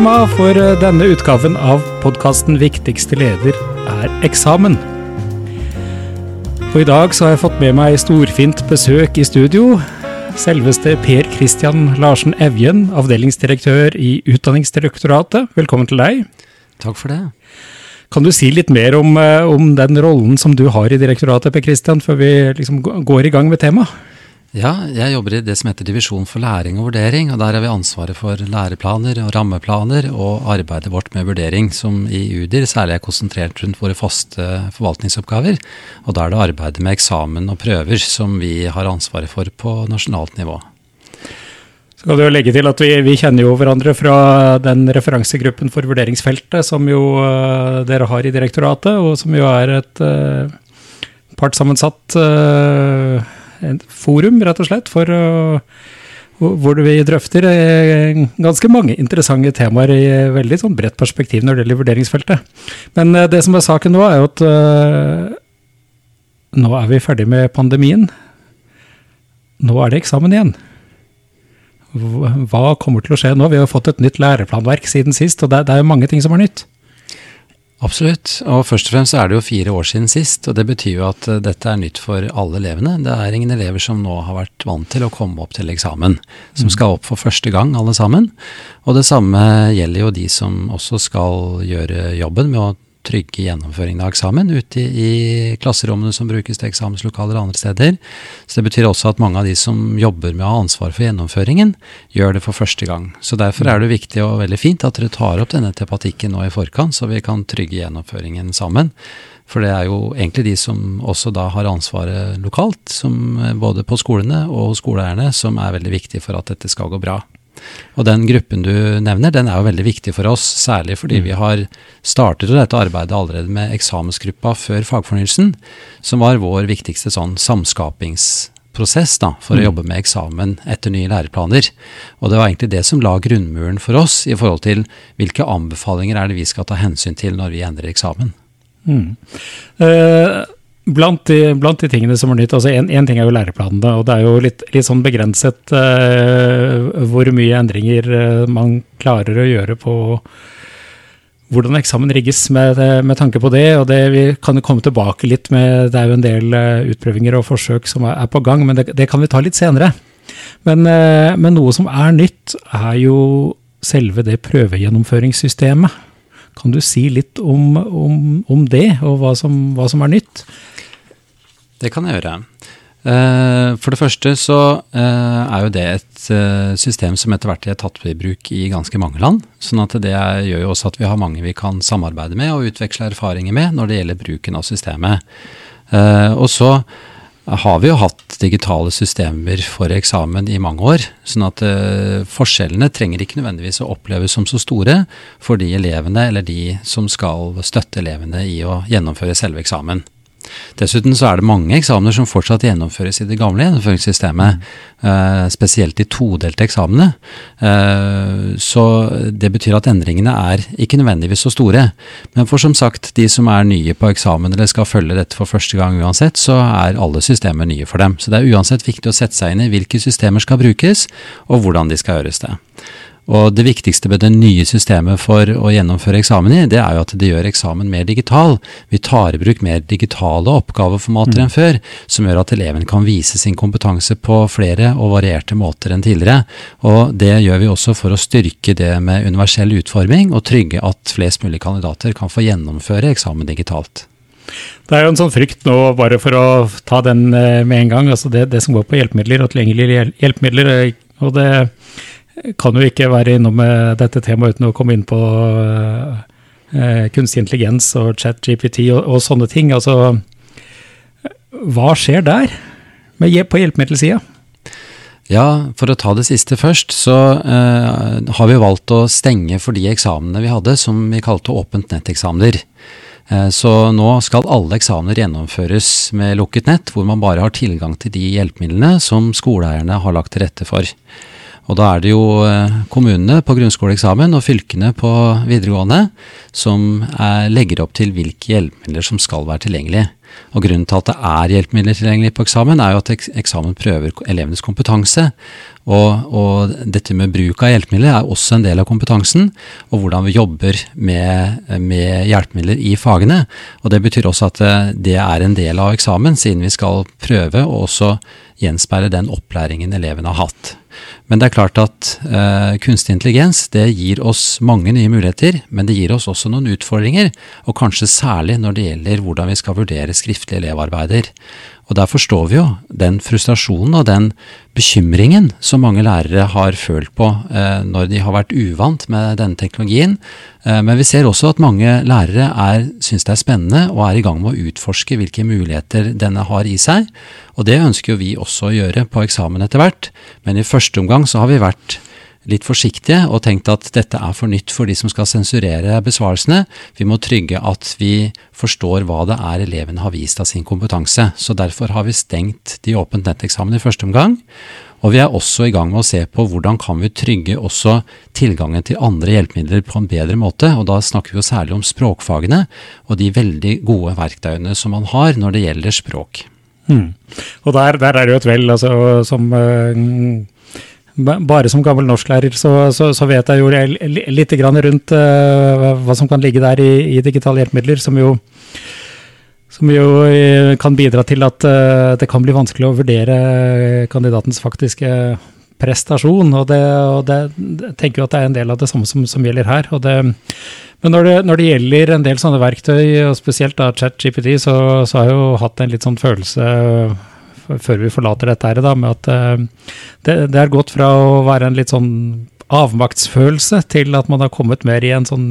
Tema for eh, denne utgaven av podkasten Viktigste leder er eksamen. Og i dag så har jeg fått med meg storfint besøk i studio. Selveste Per Christian Larsen Evjen, avdelingsdirektør i Utdanningsdirektoratet. Velkommen til deg. Takk for det. Kan du si litt mer om, eh, om den rollen som du har i direktoratet, Per Christian, før vi liksom går i gang med temaet? Ja, jeg jobber i det som heter Divisjon for læring og vurdering, og der har vi ansvaret for læreplaner og rammeplaner og arbeidet vårt med vurdering, som i UDIR særlig er konsentrert rundt våre faste forvaltningsoppgaver. Og da er det arbeidet med eksamen og prøver som vi har ansvaret for på nasjonalt nivå. Så kan du legge til at vi, vi, kjenner jo hverandre fra den referansegruppen for vurderingsfeltet som jo uh, dere har i direktoratet, og som jo er et uh, partssammensatt uh, et forum, rett og slett, for hvor vi drøfter eh, ganske mange interessante temaer i veldig sånn bredt perspektiv når det gjelder vurderingsfeltet. Men eh, det som er saken nå, er jo at nå er vi ferdig med pandemien. Nå er det eksamen igjen. Hva kommer til å skje nå? Vi har fått et nytt læreplanverk siden sist, og det er jo mange ting som er nytt. Absolutt, og først og fremst er det jo fire år siden sist, og det betyr jo at eh, dette er nytt for alle elevene. Det er ingen elever som nå har vært vant til å komme opp til eksamen, som mm. skal opp for første gang alle sammen. Og det samme gjelder jo de som også skal gjøre jobben med å trygge gjennomføringen av eksamen ute i, klasserommene som brukes til eksamenslokaler og andre steder. Så det betyr også at mange av de som jobber med å ha ansvar for gjennomføringen, gjør det for første gang. Så derfor er det viktig og veldig fint at dere tar opp denne tematikken nå i forkant, så vi kan trygge gjennomføringen sammen. For det er jo egentlig de som også da har ansvaret lokalt, som både på skolene og hos skoleeierne, som er veldig viktig for at dette skal gå bra. Og den gruppen du nevner, den er jo veldig viktig for oss, særlig fordi mm. vi har startet dette arbeidet allerede med eksamensgruppa før fagfornyelsen, som var vår viktigste sånn samskapingsprosess da, for mm. å jobbe med eksamen etter nye læreplaner. Og det var egentlig det som la grunnmuren for oss i forhold til hvilke anbefalinger er det vi skal ta hensyn til når vi endrer eksamen. Mm. Uh, Blant de, blant de, tingene som er nytt, altså Én ting er jo læreplanene, og det er jo litt, litt sånn begrenset uh, hvor mye endringer uh, man klarer å gjøre på hvordan eksamen rigges med, med, tanke på det. og det, Vi kan jo komme tilbake litt med Det er jo en del uh, utprøvinger og forsøk som er, er på gang, men det, det, kan vi ta litt senere. Men, men noe som er nytt, er jo selve det prøvegjennomføringssystemet. Kan du si litt om, om, om det, og hva som, hva som, er nytt? Det kan jeg gjøre. Eh, for det første så eh, er jo det et eh, system som etter hvert er tatt i bruk i ganske mange land. sånn at det gjør jo også at vi har mange vi kan samarbeide med og utveksle erfaringer med når det gjelder bruken av systemet. Og så har vi jo hatt digitale systemer for eksamen i mange år. sånn at forskjellene trenger ikke nødvendigvis å oppleves som så store for de elevene eller de som skal støtte elevene i å gjennomføre selve eksamen. Dessuten så er det mange eksamener som fortsatt gjennomføres i det gamle gjennomføringssystemet, uh, spesielt de todelte eksamene. Uh, så det betyr at endringene er ikke nødvendigvis så store. Men for som sagt, de som er nye på eksamen eller skal følge dette for første gang uansett, så er alle systemer nye for dem. Så det er uansett viktig å sette seg inn i hvilke systemer skal brukes, og hvordan de skal gjøres det. Og det viktigste med det nye systemet for å gjennomføre eksamen i, det er jo at det gjør eksamen mer digital. Vi tar i bruk mer digitale oppgaveformater mm. enn før, som gjør at eleven kan vise sin kompetanse på flere og varierte måter enn tidligere. Og det gjør vi også for å styrke det med universell utforming, og trygge at flest mulig kandidater kan få gjennomføre eksamen digitalt. Det er jo en sånn frykt nå, bare for å ta den eh, med en gang. altså Det, det som går på hjelpemidler og tilgjengelige hjelpemidler. Eh, og det kan jo ikke være innom dette temaet uten å komme inn på uh, kunstig intelligens og chat GPT og, og, sånne ting. Altså, hva skjer der med, på hjelpemiddelsida? Ja, for å ta det siste først, så uh, har vi valgt å stenge for de eksamene vi hadde som vi kalte åpent netteksamener. Uh, så nå skal alle eksamener gjennomføres med lukket nett, hvor man bare har tilgang til de hjelpemidlene som skoleeierne har lagt til rette for. Og da er det jo eh, kommunene på grunnskoleeksamen og fylkene på videregående som er, legger opp til hvilke hjelpemidler som skal være tilgjengelige. Og Grunnen til at det er hjelpemidler tilgjengelig på eksamen, er jo at eksamen prøver elevenes kompetanse. Og, og, dette med bruk av hjelpemidler er også en del av kompetansen, og hvordan vi jobber med, med, hjelpemidler i fagene. Og Det betyr også at det er en del av eksamen, siden vi skal prøve å også gjenspeile den opplæringen elevene har hatt. Men det er klart at eh, kunstig intelligens det gir oss mange nye muligheter, men det gir oss også noen utfordringer, og kanskje særlig når det gjelder hvordan vi skal vurdere skriftlige elevarbeider. Og Der forstår vi jo den frustrasjonen og den bekymringen som mange lærere har følt på eh, når de har vært uvant med denne teknologien. Eh, men vi ser også at mange lærere er, syns det er spennende og er i gang med å utforske hvilke muligheter denne har i seg. Og det ønsker jo vi også å gjøre på eksamen etter hvert. Men i første omgang så har vi vært litt forsiktige og tenkt at dette er for nytt for de som skal sensurere besvarelsene. Vi må trygge at vi forstår hva det er elevene har vist av sin kompetanse. Så derfor har vi stengt de åpent netteksamen i første omgang. Og vi er også i gang med å se på hvordan kan vi trygge også tilgangen til andre hjelpemidler på en bedre måte. Og da snakker vi jo særlig om språkfagene og de veldig gode verktøyene som man har når det gjelder språk. Mm. Og der, der, er det jo et vel altså, som uh, bare som gammel norsklærer så, så, så, vet jeg jo litt rundt uh, hva som kan ligge der i, i digitale hjelpemidler, som jo, som jo uh, kan bidra til at uh, det kan bli vanskelig å vurdere kandidatens faktiske prestasjon. Og, det, og det, jeg tenker jo at det er en del av det samme som, som gjelder her. Det, men når det, når det, gjelder en del sånne verktøy, og spesielt da ChatGPT, så, så har jeg jo hatt en litt sånn følelse før vi forlater dette her, da, med at uh, det, det er gått fra å være en litt sånn avmaktsfølelse til at man har kommet mer i en sånn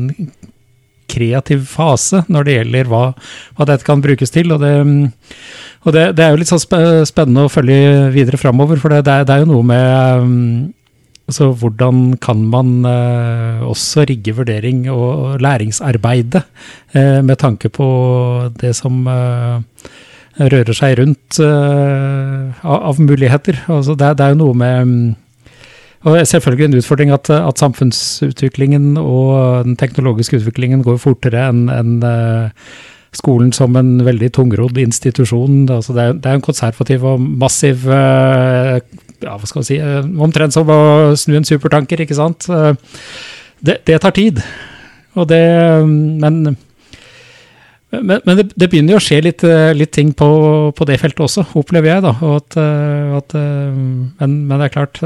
kreativ fase når det gjelder hva, hva dette kan brukes til. Og, det, og det, det, er jo litt sånn spennende å følge videre framover, for det, det, er, jo noe med um, altså hvordan kan man eh, også rigge vurdering og læringsarbeidet eh, med tanke på det som uh, rører seg rundt uh, av, muligheter. Altså det, det, er jo noe med mm, og Selvfølgelig en utfordring at, at, samfunnsutviklingen og den teknologiske utviklingen går fortere enn en, uh, skolen som en veldig tungrodd institusjon. Altså det, er, det, er, en konservativ og massiv uh, ja, hva skal vi si, Omtrent som å snu en supertanker, ikke sant. Det, det tar tid. Og det, men men, men det, det, begynner jo å skje litt, eh, litt ting på, på, det feltet også, opplever jeg. da. At, eh, at, eh, men, men, det er klart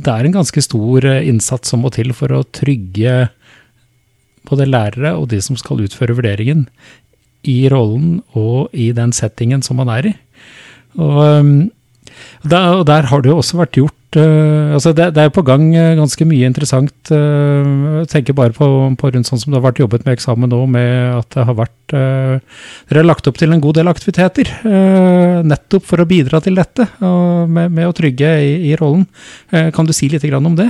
Det er en ganske stor innsats som må til for å trygge både lærere og de som skal utføre vurderingen, i rollen og i den settingen som man er i. Og, der, der har det jo også vært gjort uh, altså det, det, er på gang uh, ganske mye interessant. Uh, tenker bare på, på, rundt sånn som det har vært jobbet med eksamen nå, med at det har vært Dere har lagt opp til en god del aktiviteter nettopp for å bidra til dette, med, med, å trygge i, i rollen. kan du si litt om det?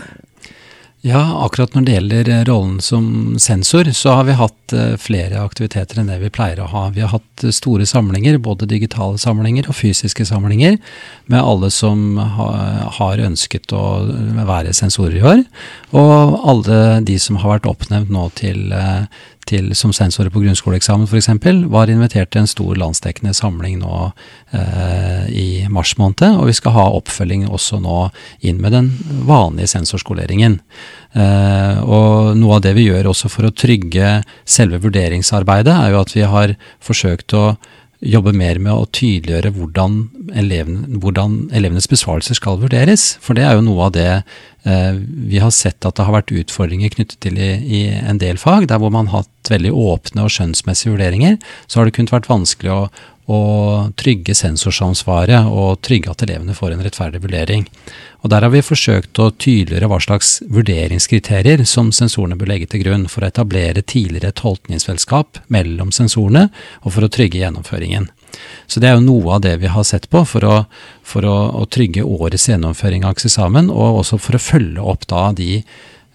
Ja, akkurat når det gjelder eh, rollen som sensor, så har vi hatt eh, flere aktiviteter enn det vi pleier å ha. Vi har hatt eh, store samlinger, både digitale samlinger og fysiske samlinger, med alle som har ønsket å være sensorer i år. Og alle de som har vært oppnevnt nå til, til, som sensorer på grunnskoleeksamen f.eks., var invitert til en stor landsdekkende samling nå eh, i mars måned. Og vi skal ha oppfølging også nå inn med den vanlige sensorskoleringen. Eh, og noe av det vi gjør også for å trygge selve vurderingsarbeidet, er jo at vi har forsøkt å jobbe mer med å tydeliggjøre hvordan, eleven, hvordan, elevenes besvarelser skal vurderes. For det er jo noe av det eh, vi har sett at det har vært utfordringer knyttet til i, i, en del fag. Der hvor man har hatt veldig åpne og skjønnsmessige vurderinger, så har det kunnet vært vanskelig å, å trygge sensorsansvaret og trygge at elevene får en rettferdig vurdering. Og Der har vi forsøkt å tydeliggjøre hva slags vurderingskriterier som sensorene bør legge til grunn for å etablere tidligere tolkningsfellesskap mellom sensorene og for å trygge gjennomføringen. Så det er jo noe av det vi har sett på for å, for å, å trygge årets gjennomføring av eksamen, og også for å følge opp da de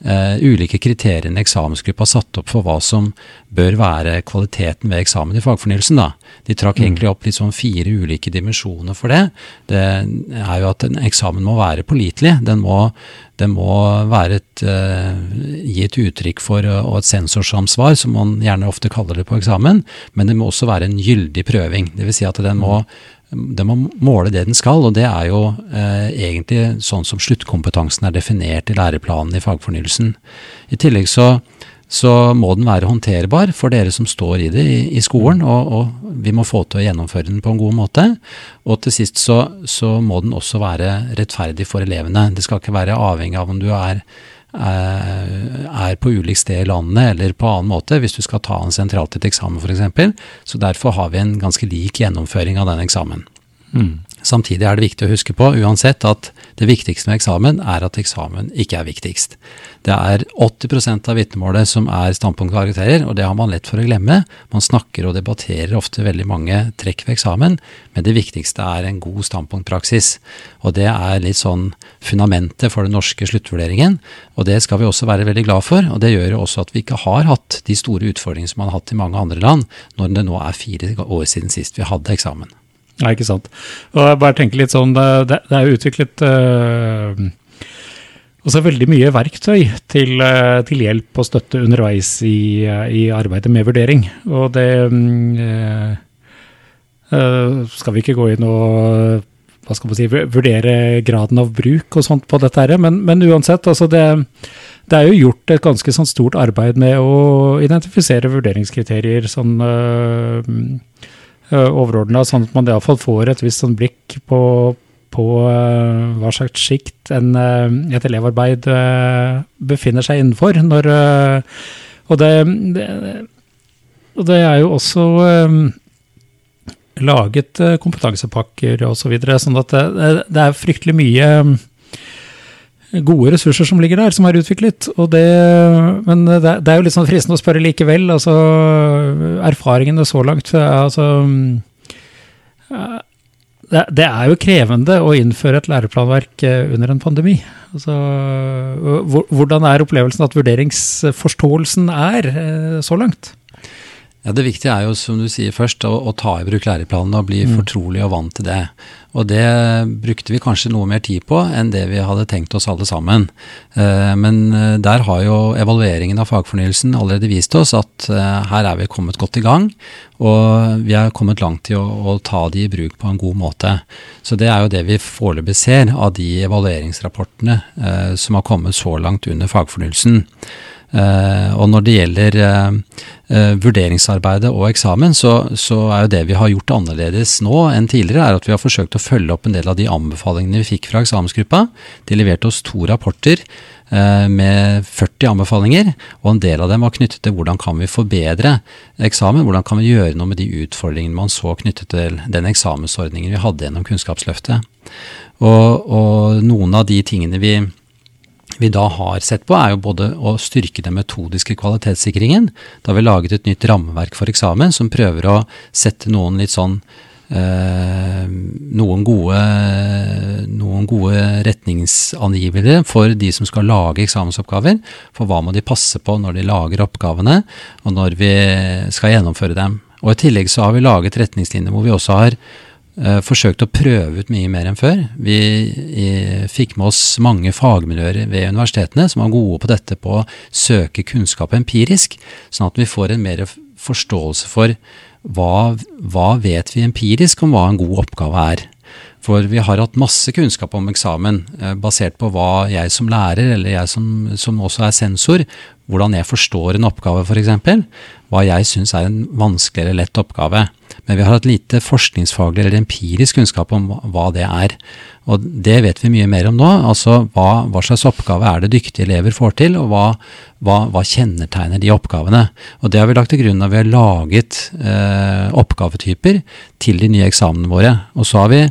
eh, ulike kriteriene eksamensgruppa har satt opp for hva som bør være kvaliteten ved eksamen i fagfornyelsen. Da. De trakk mm. egentlig opp sånn fire ulike dimensjoner for det. Det er jo at en eksamen må være pålitelig. Den må, den må være et, uh, gi et uttrykk for uh, og et sensorsamsvar, som man gjerne ofte kaller det på eksamen. Men det må også være en gyldig prøving. Dvs. Si at den må mm den må måle det den skal, og det er jo eh, egentlig sånn som sluttkompetansen er definert i læreplanen i fagfornyelsen. I tillegg så, så, må den være håndterbar for dere som står i det i, i skolen, og, og, vi må få til å gjennomføre den på en god måte. Og til sist så, så må den også være rettferdig for elevene. Det skal ikke være avhengig av om du er er på ulikt sted i landet eller på annen måte, hvis du skal ta en sentralt et eksamen f.eks. Så derfor har vi en ganske lik gjennomføring av den eksamen. Mm. Samtidig er det viktig å huske på uansett at det viktigste med eksamen er at eksamen ikke er viktigst. Det er 80% av vitnemålet som er standpunktkarakterer, og det har man lett for å glemme. Man snakker og debatterer ofte veldig mange trekk ved eksamen, men det viktigste er en god standpunktpraksis. Og det er litt sånn fundamentet for den norske sluttvurderingen, og det skal vi også være veldig glad for. Og det gjør jo også at vi ikke har hatt de store utfordringene som man har hatt i mange andre land, når det nå er fire år siden sist vi hadde eksamen. Nei, ikke sant. Og jeg bare tenker litt sånn, Det, det er utviklet uh, også veldig mye verktøy til, uh, til, hjelp og støtte underveis i, uh, i, arbeidet med vurdering. Og det um, skal vi ikke gå inn og hva skal man si, vurdere graden av bruk og sånt på dette, her, men, men uansett, altså det, det er jo gjort et ganske sånn stort arbeid med å identifisere vurderingskriterier. sånn Eh, overordna, sånn at man iallfall får et visst sånn blikk på, på uh, hva slags sjikt uh, et elevarbeid uh, befinner seg innenfor. Når, og, det, det, og, det, er jo også laget kompetansepakker osv., så videre, sånn at det, det, er fryktelig mye gode ressurser som ligger der, som er utviklet. Det, men det, det, er jo litt sånn fristende å spørre likevel. Altså, erfaringene så langt altså, det, det, er jo krevende å innføre et læreplanverk eh, under en pandemi. Altså, hvordan er opplevelsen at vurderingsforståelsen er eh, så langt? Ja, Det viktige er jo, som du sier først, å, å ta i bruk læreplanene og bli mm. fortrolig og vant til det. Og det brukte vi kanskje noe mer tid på enn det vi hadde tenkt oss alle sammen. Eh, men eh, der har jo evalueringen av fagfornyelsen allerede vist oss at eh, her er vi kommet godt i gang. Og vi er kommet langt i å, å ta de i bruk på en god måte. Så det er jo det vi foreløpig ser av de evalueringsrapportene som har kommet så langt under fagfornyelsen. Uh, og når det gjelder uh, uh, vurderingsarbeidet og eksamen, så, så, er jo det vi har gjort annerledes nå enn tidligere, er at vi har forsøkt å følge opp en del av de anbefalingene vi fikk fra eksamensgruppa. De leverte oss to rapporter med 40 anbefalinger, og en del av dem var knyttet til hvordan kan vi forbedre eksamen, hvordan kan vi gjøre noe med de utfordringene man så knyttet til den eksamensordningen vi hadde gjennom Kunnskapsløftet. Og, og noen av de tingene vi vi da har sett på, er jo både å styrke den metodiske kvalitetssikringen. Da har vi laget et nytt rammeverk for eksamen som prøver å sette noen litt sånn eh, noen, gode, noen gode retningsangivere for de som skal lage eksamensoppgaver. For hva må de passe på når de lager oppgavene, og når vi skal gjennomføre dem. Og I tillegg så har vi laget retningslinjer hvor vi også har Uh, forsøkt å prøve ut mye mer enn før. Vi i, fikk med oss mange fagmiljøer ved universitetene som var gode på dette på å søke kunnskap empirisk, sånn at vi får en mer forståelse for hva, hva vet vi empirisk om hva en god oppgave er. For vi har hatt masse kunnskap om eksamen, uh, basert på hva jeg som lærer, eller jeg som, som også er sensor, hvordan jeg forstår en oppgave f.eks., hva jeg syns er en vanskelig eller lett oppgave. Men vi har hatt lite forskningsfaglig eller empirisk kunnskap om hva det er. Og det vet vi mye mer om nå. Altså hva, hva slags oppgave er det dyktige elever får til, og hva, hva, hva, kjennetegner de oppgavene. Og det har vi lagt til grunn når vi har laget eh, oppgavetyper til de nye eksamene våre. Og så har vi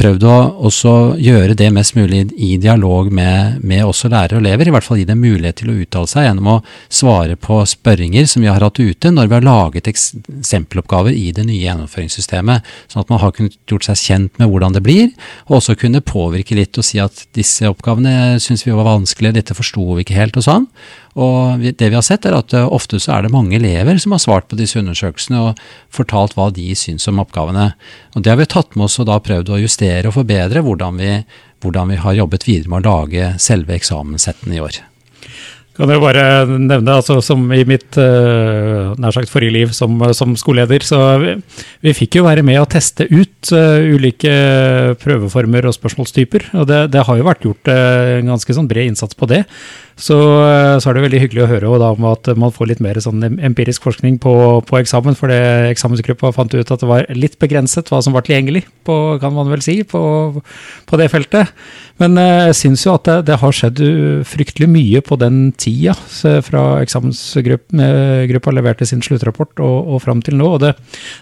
prøvd å gjøre det mest mulig i dialog med, med også lærere og elever, i hvert fall gi dem mulighet til å uttale seg gjennom å svare på spørringer som vi har hatt ute når vi har laget eksempeloppgaver i det nye gjennomføringssystemet. Sånn at man har kunnet gjort seg kjent med hvordan det blir, og også kunne påvirke litt og si at disse oppgavene syns vi var vanskelige, dette forsto vi ikke helt og sånn. Og det vi har sett er at ofte så er det mange elever som har svart på disse undersøkelsene og fortalt hva de syns om oppgavene. Og det har vi tatt med oss og da prøvd å justere og forbedre hvordan vi, hvordan vi har jobbet videre med å lage selve eksamenssettene i år. Kan jeg bare nevne, altså som i mitt uh, nær sagt forrige liv som, som skoleleder, så vi, vi, fikk jo være med å teste ut uh, ulike prøveformer og spørsmålstyper. Og det, det har jo vært gjort uh, en ganske sånn bred innsats på det. Så, eh, så, er det veldig hyggelig å høre da, om at man får litt mer sånn empirisk forskning på, på, eksamen. For det eksamensgruppa fant ut at det var litt begrenset hva som var tilgjengelig, på, kan man vel si, på, på det feltet. Men eh, jeg syns jo at det, det, har skjedd fryktelig mye på den tida fra eksamensgruppa leverte sin sluttrapport og, og fram til nå. Og det,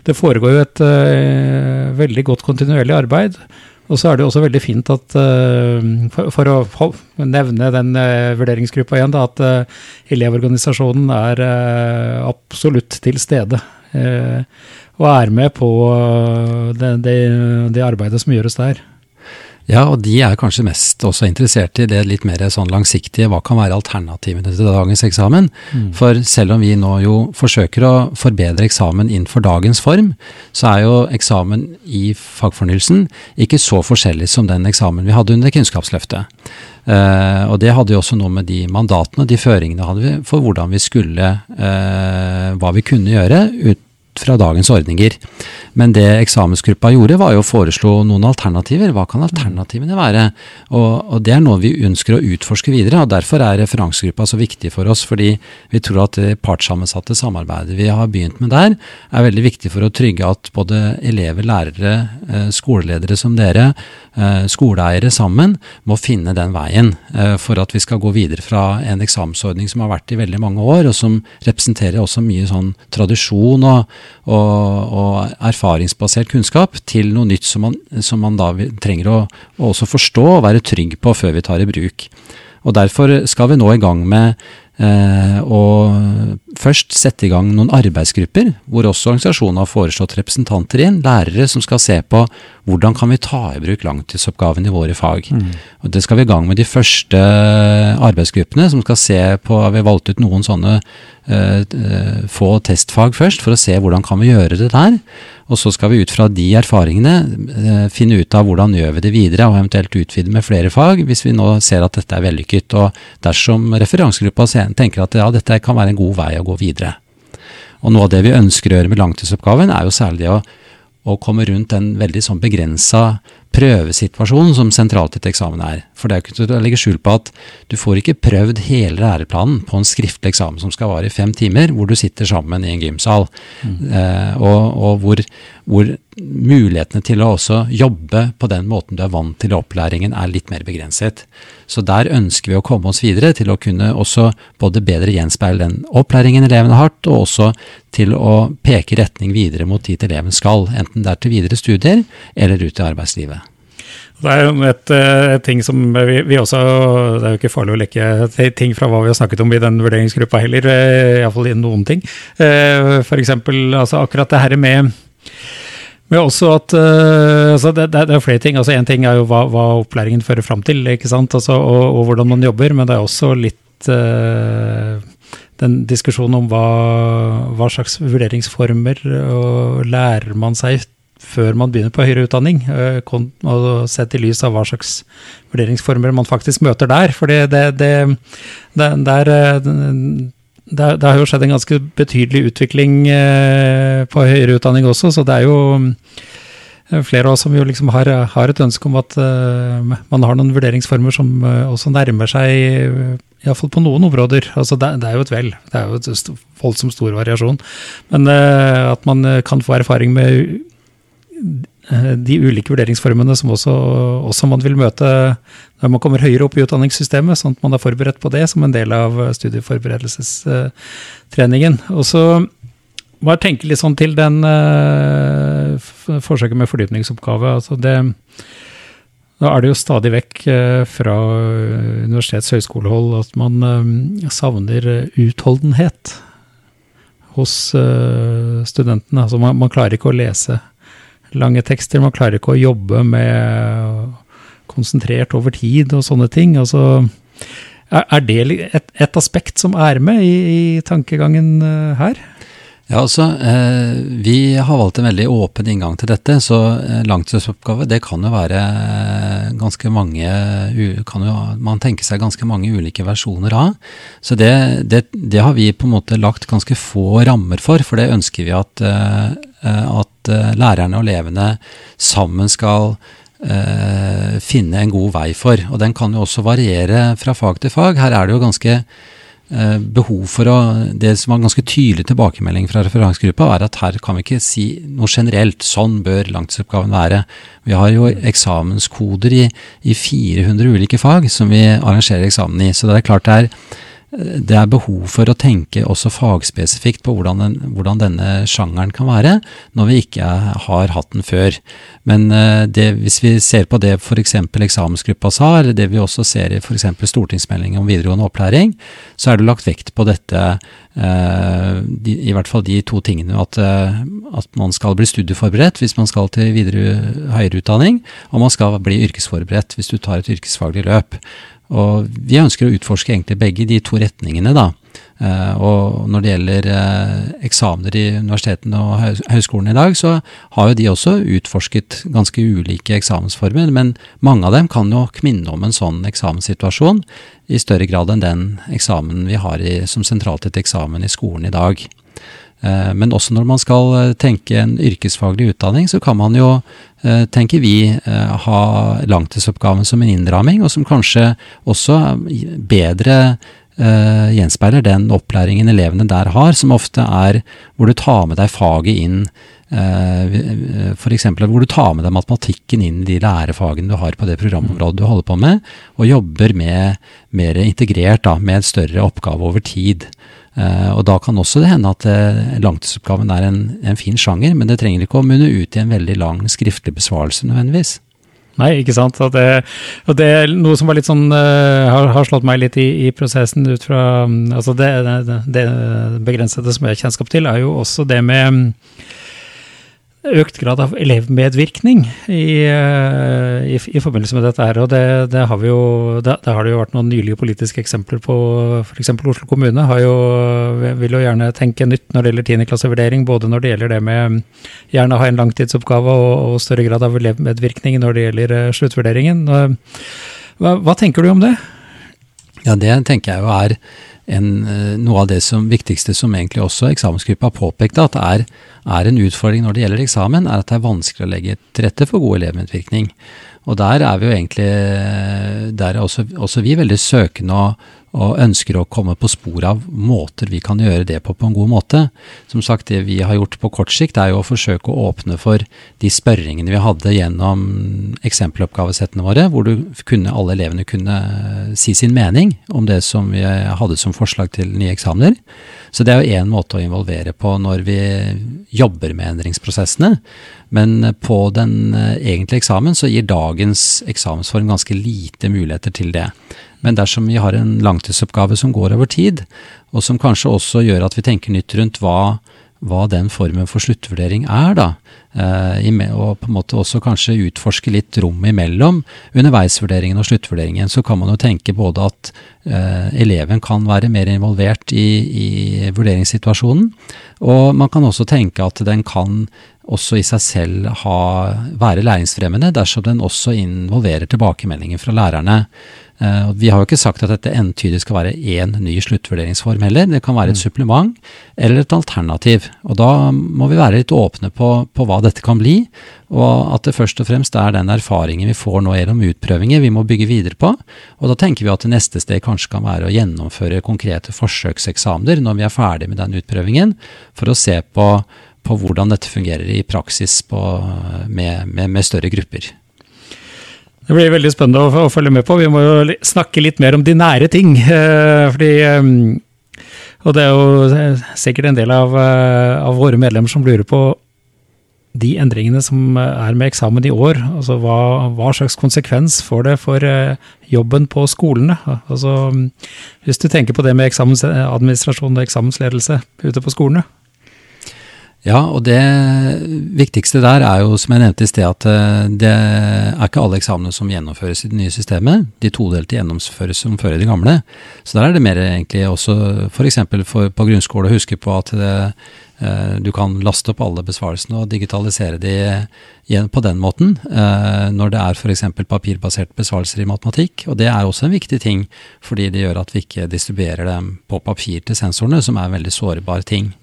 det foregår jo et uh, veldig godt kontinuerlig arbeid. Og så er det også veldig fint at, for, for, å nevne den vurderingsgruppa igjen, da, at Elevorganisasjonen er absolutt til stede. og er med på det, det, det arbeidet som gjøres der. Ja, og de er kanskje mest også interessert i det litt mer sånn langsiktige. Hva kan være alternativene til dagens eksamen? Mm. For selv om vi nå jo forsøker å forbedre eksamen innenfor dagens form, så er jo eksamen i fagfornyelsen ikke så forskjellig som den eksamen vi hadde under Kunnskapsløftet. Uh, og det hadde jo også noe med de mandatene de føringene hadde vi for hvordan vi skulle, uh, hva vi kunne gjøre ut fra dagens ordninger. Men det eksamensgruppa gjorde, var jo å foreslå noen alternativer. Hva kan alternativene være? Og, og, det er noe vi ønsker å utforske videre. og Derfor er referansegruppa så viktig for oss. Fordi vi tror at det partssammensatte samarbeidet vi har begynt med der, er veldig viktig for å trygge at både elever, lærere, eh, skoleledere som dere, eh, skoleeiere sammen, må finne den veien eh, for at vi skal gå videre fra en eksamensordning som har vært i veldig mange år, og som representerer også mye sånn tradisjon og, og, og erfaringsbasert kunnskap til noe nytt som man, som man da trenger å, å også forstå og være trygg på før vi tar i bruk. Og Derfor skal vi nå i gang med eh, å først sette i gang noen arbeidsgrupper, hvor også organisasjonen har foreslått representanter inn, lærere som skal se på hvordan kan vi ta i bruk langtidsoppgaven i våre fag. Mm. Og Det skal vi i gang med de første arbeidsgruppene, som skal se på Vi har valgt ut noen sånne eh, få testfag først, for å se hvordan kan vi gjøre det der. Og så skal vi ut fra de erfaringene uh, finne ut av hvordan gjør vi det videre, og eventuelt utvide med flere fag, hvis vi nå ser at dette er vellykket. Og dersom referansegruppa tenker at ja, dette kan være en god vei å gå videre. Og noe av det vi ønsker å gjøre med langtidsoppgaven, er jo særlig det å, å komme rundt den veldig sånn begrensa prøvesituasjonen som sentralt i et eksamen er. For det er ikke til å legge skjul på at du får ikke prøvd hele læreplanen på en skriftlig eksamen som skal vare i fem timer, hvor du sitter sammen i en gymsal, mm. eh, og, og hvor, hvor, mulighetene til å også jobbe på den måten du er vant til i opplæringen, er litt mer begrenset. Så der ønsker vi å komme oss videre til å kunne også både bedre gjenspeile den opplæringen elevene har hatt, og også til å peke retning videre mot dit eleven skal, enten det er til videre studier eller ut i arbeidslivet. Det er et, eh, et, ting som vi, vi, også Det er jo ikke farlig å lekke ting fra hva vi har snakket om i den vurderingsgruppa heller, eh, iallfall i noen ting. Eh, F.eks. Altså akkurat det her med men også at altså det, det, er flere ting. altså Én ting er jo hva, hva, opplæringen fører fram til, ikke sant? Altså, og, og, hvordan man jobber, men det er også litt uh, den diskusjonen om hva, hva slags vurderingsformer og lærer man seg før man begynner på høyere utdanning, eh, og sett i lys av hva slags vurderingsformer man faktisk møter der. For det, det, det, der, det, har jo skjedd en ganske betydelig utvikling eh, på høyere utdanning også, så det er jo eh, flere av oss som jo liksom har, har, et ønske om at man har noen vurderingsformer som også nærmer seg Iallfall på noen områder. Altså det, det, er jo et vel. Det er jo et voldsomt stor variasjon. Men at man kan få erfaring med Eh, de ulike vurderingsformene som også, også, man vil møte når man kommer høyere opp i utdanningssystemet, sånn at man er forberedt på det som en del av studieforberedelsestreningen. Og så må jeg tenke litt sånn til den uh, forsøket med fordypningsoppgave. altså det Da er det jo stadig vekk eh, fra universitets- og høyskolehold at man eh, savner utholdenhet hos eh, studentene. Altså man, man, klarer ikke å lese lange tekster, man klarer ikke å jobbe med konsentrert over tid og sånne ting. Altså, er det et, et aspekt som er med i, i tankegangen her? Ja, altså, eh, Vi har valgt en veldig åpen inngang til dette. så eh, Langtidsoppgave det kan jo være eh, ganske mange kan jo, Man tenker seg ganske mange ulike versjoner av. Så det, det, det, har vi på en måte lagt ganske få rammer for, for det ønsker vi at, eh, at eh, lærerne og elevene sammen skal eh, finne en god vei for. Og den kan jo også variere fra fag til fag. Her er det jo ganske Eh, behov for å Det som var ganske tydelig tilbakemelding fra referansegruppa, er at her kan vi ikke si noe generelt. Sånn bør langtidsoppgaven være. Vi har jo eksamenskoder i, i 400 ulike fag som vi arrangerer eksamen i. Så det er klart det er det er behov for å tenke også fagspesifikt på hvordan, den, hvordan, denne sjangeren kan være, når vi ikke har hatt den før. Men eh, det, hvis vi ser på det f.eks. eksamensgruppa sa, eller det vi også ser i f.eks. stortingsmeldingen om videregående opplæring, så er det lagt vekt på dette, eh, i hvert fall de to tingene. At, eh, at, man skal bli studieforberedt hvis man skal til videre høyere utdanning, og man skal bli yrkesforberedt hvis du tar et yrkesfaglig løp. Og vi ønsker å utforske egentlig begge de to retningene, da. Uh, og når det gjelder uh, eksamener i universitetene og høyskolene i dag, så har jo de også utforsket ganske ulike eksamensformer, men mange av dem kan jo minne om en sånn eksamenssituasjon i større grad enn den eksamen vi har i, som sentralt et eksamen i skolen i dag. Uh, men også når man skal tenke en yrkesfaglig utdanning, så kan man jo Eh, tenker vi eh, ha langtidsoppgaven som en innramming, og som kanskje også bedre gjenspeiler den opplæringen elevene der har, som ofte er hvor du tar med deg faget inn. F.eks. hvor du tar med deg matematikken inn i de lærefagene du har på det programområdet du holder på med, og jobber med, mer integrert da, med en større oppgave over tid. Uh, og da kan også det hende at uh, langtidsoppgaven er en, en, fin sjanger, men det trenger ikke å munne ut i en veldig lang skriftlig besvarelse nødvendigvis. Nei, ikke sant. Og det, og det er noe som var litt sånn, uh, har, har, slått meg litt i, i prosessen ut fra um, altså det, det, det, begrensede som jeg har kjennskap til, er jo også det med um, økt grad av elevmedvirkning i, eh, i, i, forbindelse med dette her. Og det, det har jo, det, det, har det jo vært noen nylige politiske eksempler på. F.eks. Oslo kommune jo, vil jo gjerne tenke nytt når det gjelder tiendeklassevurdering. Både når det gjelder det med gjerne ha en langtidsoppgave og, og større grad av elevmedvirkning når det gjelder eh, sluttvurderingen. Hva, hva tenker du om det? Ja, det tenker jeg jo er en, eh, noe av det som, viktigste som egentlig også eksamensgruppa påpekte, at det er, er, en utfordring når det gjelder eksamen, er at det er vanskelig å legge til rette for god elevmedvirkning. Og der er vi jo egentlig, der er også, også vi veldig søkende og, og ønsker å komme på sporet av måter vi kan gjøre det på på en god måte. Som sagt, det vi har gjort på kort sikt, er jo å forsøke å åpne for de spørringene vi hadde gjennom eksempeloppgavesettene våre, hvor kunne, alle elevene kunne si sin mening om det som vi hadde som forslag til nye eksamener. Så det er jo én måte å involvere på når vi jobber med endringsprosessene. Men på den egentlige eksamen så gir dagens eksamensform ganske lite muligheter til det. Men dersom vi har en langtidsoppgave som går over tid, og som kanskje også gjør at vi tenker nytt rundt hva, hva den formen for sluttvurdering er, da, eh, og på en måte også kanskje utforske litt rom imellom underveisvurderingen og sluttvurderingen, så kan man jo tenke både at eh, eleven kan være mer involvert i, i vurderingssituasjonen, og man kan også tenke at den kan også i seg selv ha, være læringsfremmende dersom den også involverer tilbakemeldinger fra lærerne. Uh, vi har jo ikke sagt at dette entydig skal være én ny sluttvurderingsform heller. Det kan være et mm. supplement eller et alternativ. Og da må vi være litt åpne på, på, hva dette kan bli, og at det først og fremst er den erfaringen vi får nå gjennom utprøvinger vi må bygge videre på. Og da tenker vi at det neste steg kanskje kan være å gjennomføre konkrete forsøkseksamener når vi er ferdig med den utprøvingen, for å se på, på hvordan dette fungerer i praksis på, med, med, med større grupper. Det blir veldig spennende å, å, følge med på. Vi må jo snakke litt mer om de nære ting. Eh, fordi, eh, og det er jo sikkert en del av, eh, av, våre medlemmer som lurer på de endringene som er med eksamen i år, altså hva, hva slags konsekvens får det for jobben på skolene? Altså, hvis du tenker på det med eksamensadministrasjon og eksamensledelse ute på skolene? Ja, og det viktigste der er jo, som jeg nevnte i sted, at eh, det er ikke alle eksamene som gjennomføres i det nye systemet. De todelte gjennomføres som før i det gamle. Så der er det mer egentlig også f.eks. på grunnskole å huske på at det, Eh, du kan laste opp alle besvarelsene og digitalisere de på den måten, eh, når det er f.eks. papirbaserte besvarelser i matematikk. Og det er også en viktig ting, fordi det gjør at vi ikke distribuerer dem på papir til sensorene, som er en veldig sårbar ting.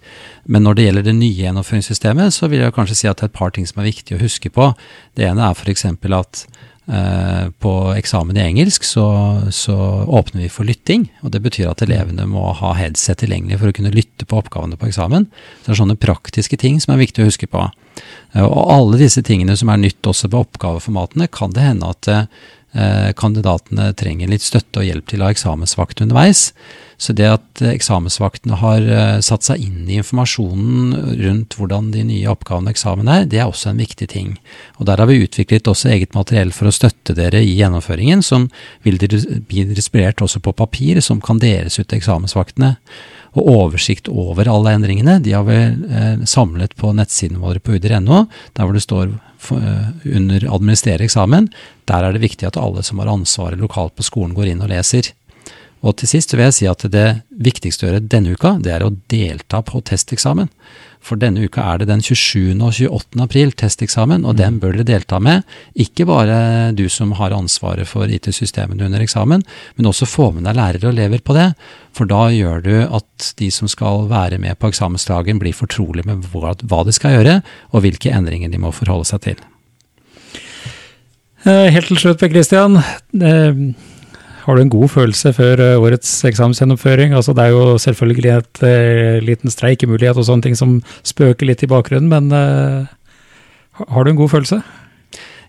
Men når det gjelder det nye gjennomføringssystemet, så vil jeg kanskje si at det er et par ting som er viktig å huske på. Det ene er f.eks. at Eh, på eksamen i engelsk så, så, åpner vi for lytting. og Det betyr at elevene må ha headset tilgjengelig for å kunne lytte på oppgavene på eksamen. Så det er sånne praktiske ting som er viktig å huske på. Eh, og alle disse tingene som er nytt også på oppgaveformatene, kan det hende at eh, kandidatene trenger litt støtte og hjelp til av eksamensvakt underveis. Så det at eksamensvaktene har eh, satt seg inn i informasjonen rundt hvordan de nye oppgavene og eksamen er, det er også en viktig ting. Og Der har vi utviklet også eget materiell for å støtte dere i gjennomføringen, som vil bli distribuert også på papir, som kan deles ut til eksamensvaktene. Og oversikt over alle endringene de har vi eh, samlet på nettsiden vår på udir.no, der hvor det står eh, under 'administrere eksamen'. Der er det viktig at alle som har ansvaret lokalt på skolen, går inn og leser. Og til sist vil jeg si at det viktigste å gjøre denne uka, det er å delta på testeksamen. For denne uka er det den 27. og 28. april testeksamen, og den bør dere delta med. Ikke bare du som har ansvaret for IT-systemene under eksamen, men også få med deg lærere og elever på det. For da gjør du at de som skal være med på eksamensdagen, blir fortrolig med hva, de skal gjøre, og hvilke endringer de må forholde seg til. Eh, helt til slutt, Per Christian. Har du en god følelse før eh, årets eksamensgjennomføring? Altså, det er jo selvfølgelig et uh, liten streikemulighet og sånne ting som spøker litt i bakgrunnen, men uh, har du en god følelse?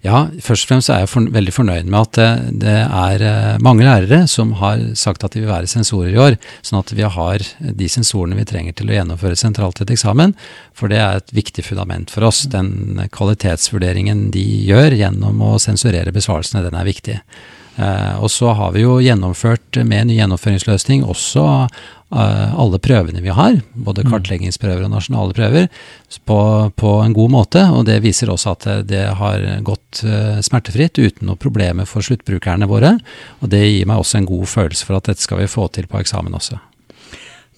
Ja, først og fremst er jeg for, veldig fornøyd med at det, det er mange lærere som har sagt at de vil være sensorer i år, sånn at vi har de sensorene vi trenger til å gjennomføre sentralt et eksamen. For det er et viktig fundament for oss. Den kvalitetsvurderingen de gjør gjennom å sensurere besvarelsene, den er viktig. Eh, og så har vi jo gjennomført med ny gjennomføringsløsning også eh, alle prøvene vi har, både mm. kartleggingsprøver og nasjonale prøver, på, på, en god måte. Og det viser også at det har gått eh, smertefritt, uten noen problemer for sluttbrukerne våre. Og det gir meg også en god følelse for at dette skal vi få til på eksamen også.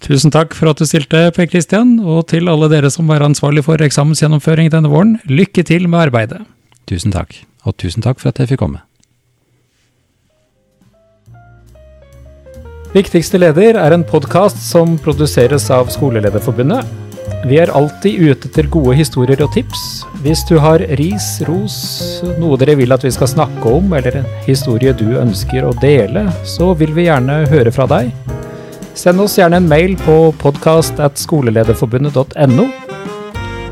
Tusen takk for at du stilte, Per Kristian, og til alle dere som er ansvarlig for eksamensgjennomføring denne våren, lykke til med arbeidet. Tusen takk, og tusen takk for at jeg fikk komme. Viktigste leder er en podkast som produseres av Skolelederforbundet. Vi er alltid ute etter gode historier og tips. Hvis du har ris, ros, noe dere vil at vi skal snakke om, eller en historie du ønsker å dele, så vil vi gjerne høre fra deg. Send oss gjerne en mail på podkast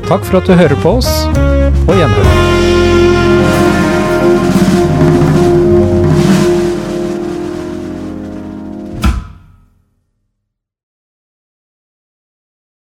Takk for at du hører på oss. På gjenhør.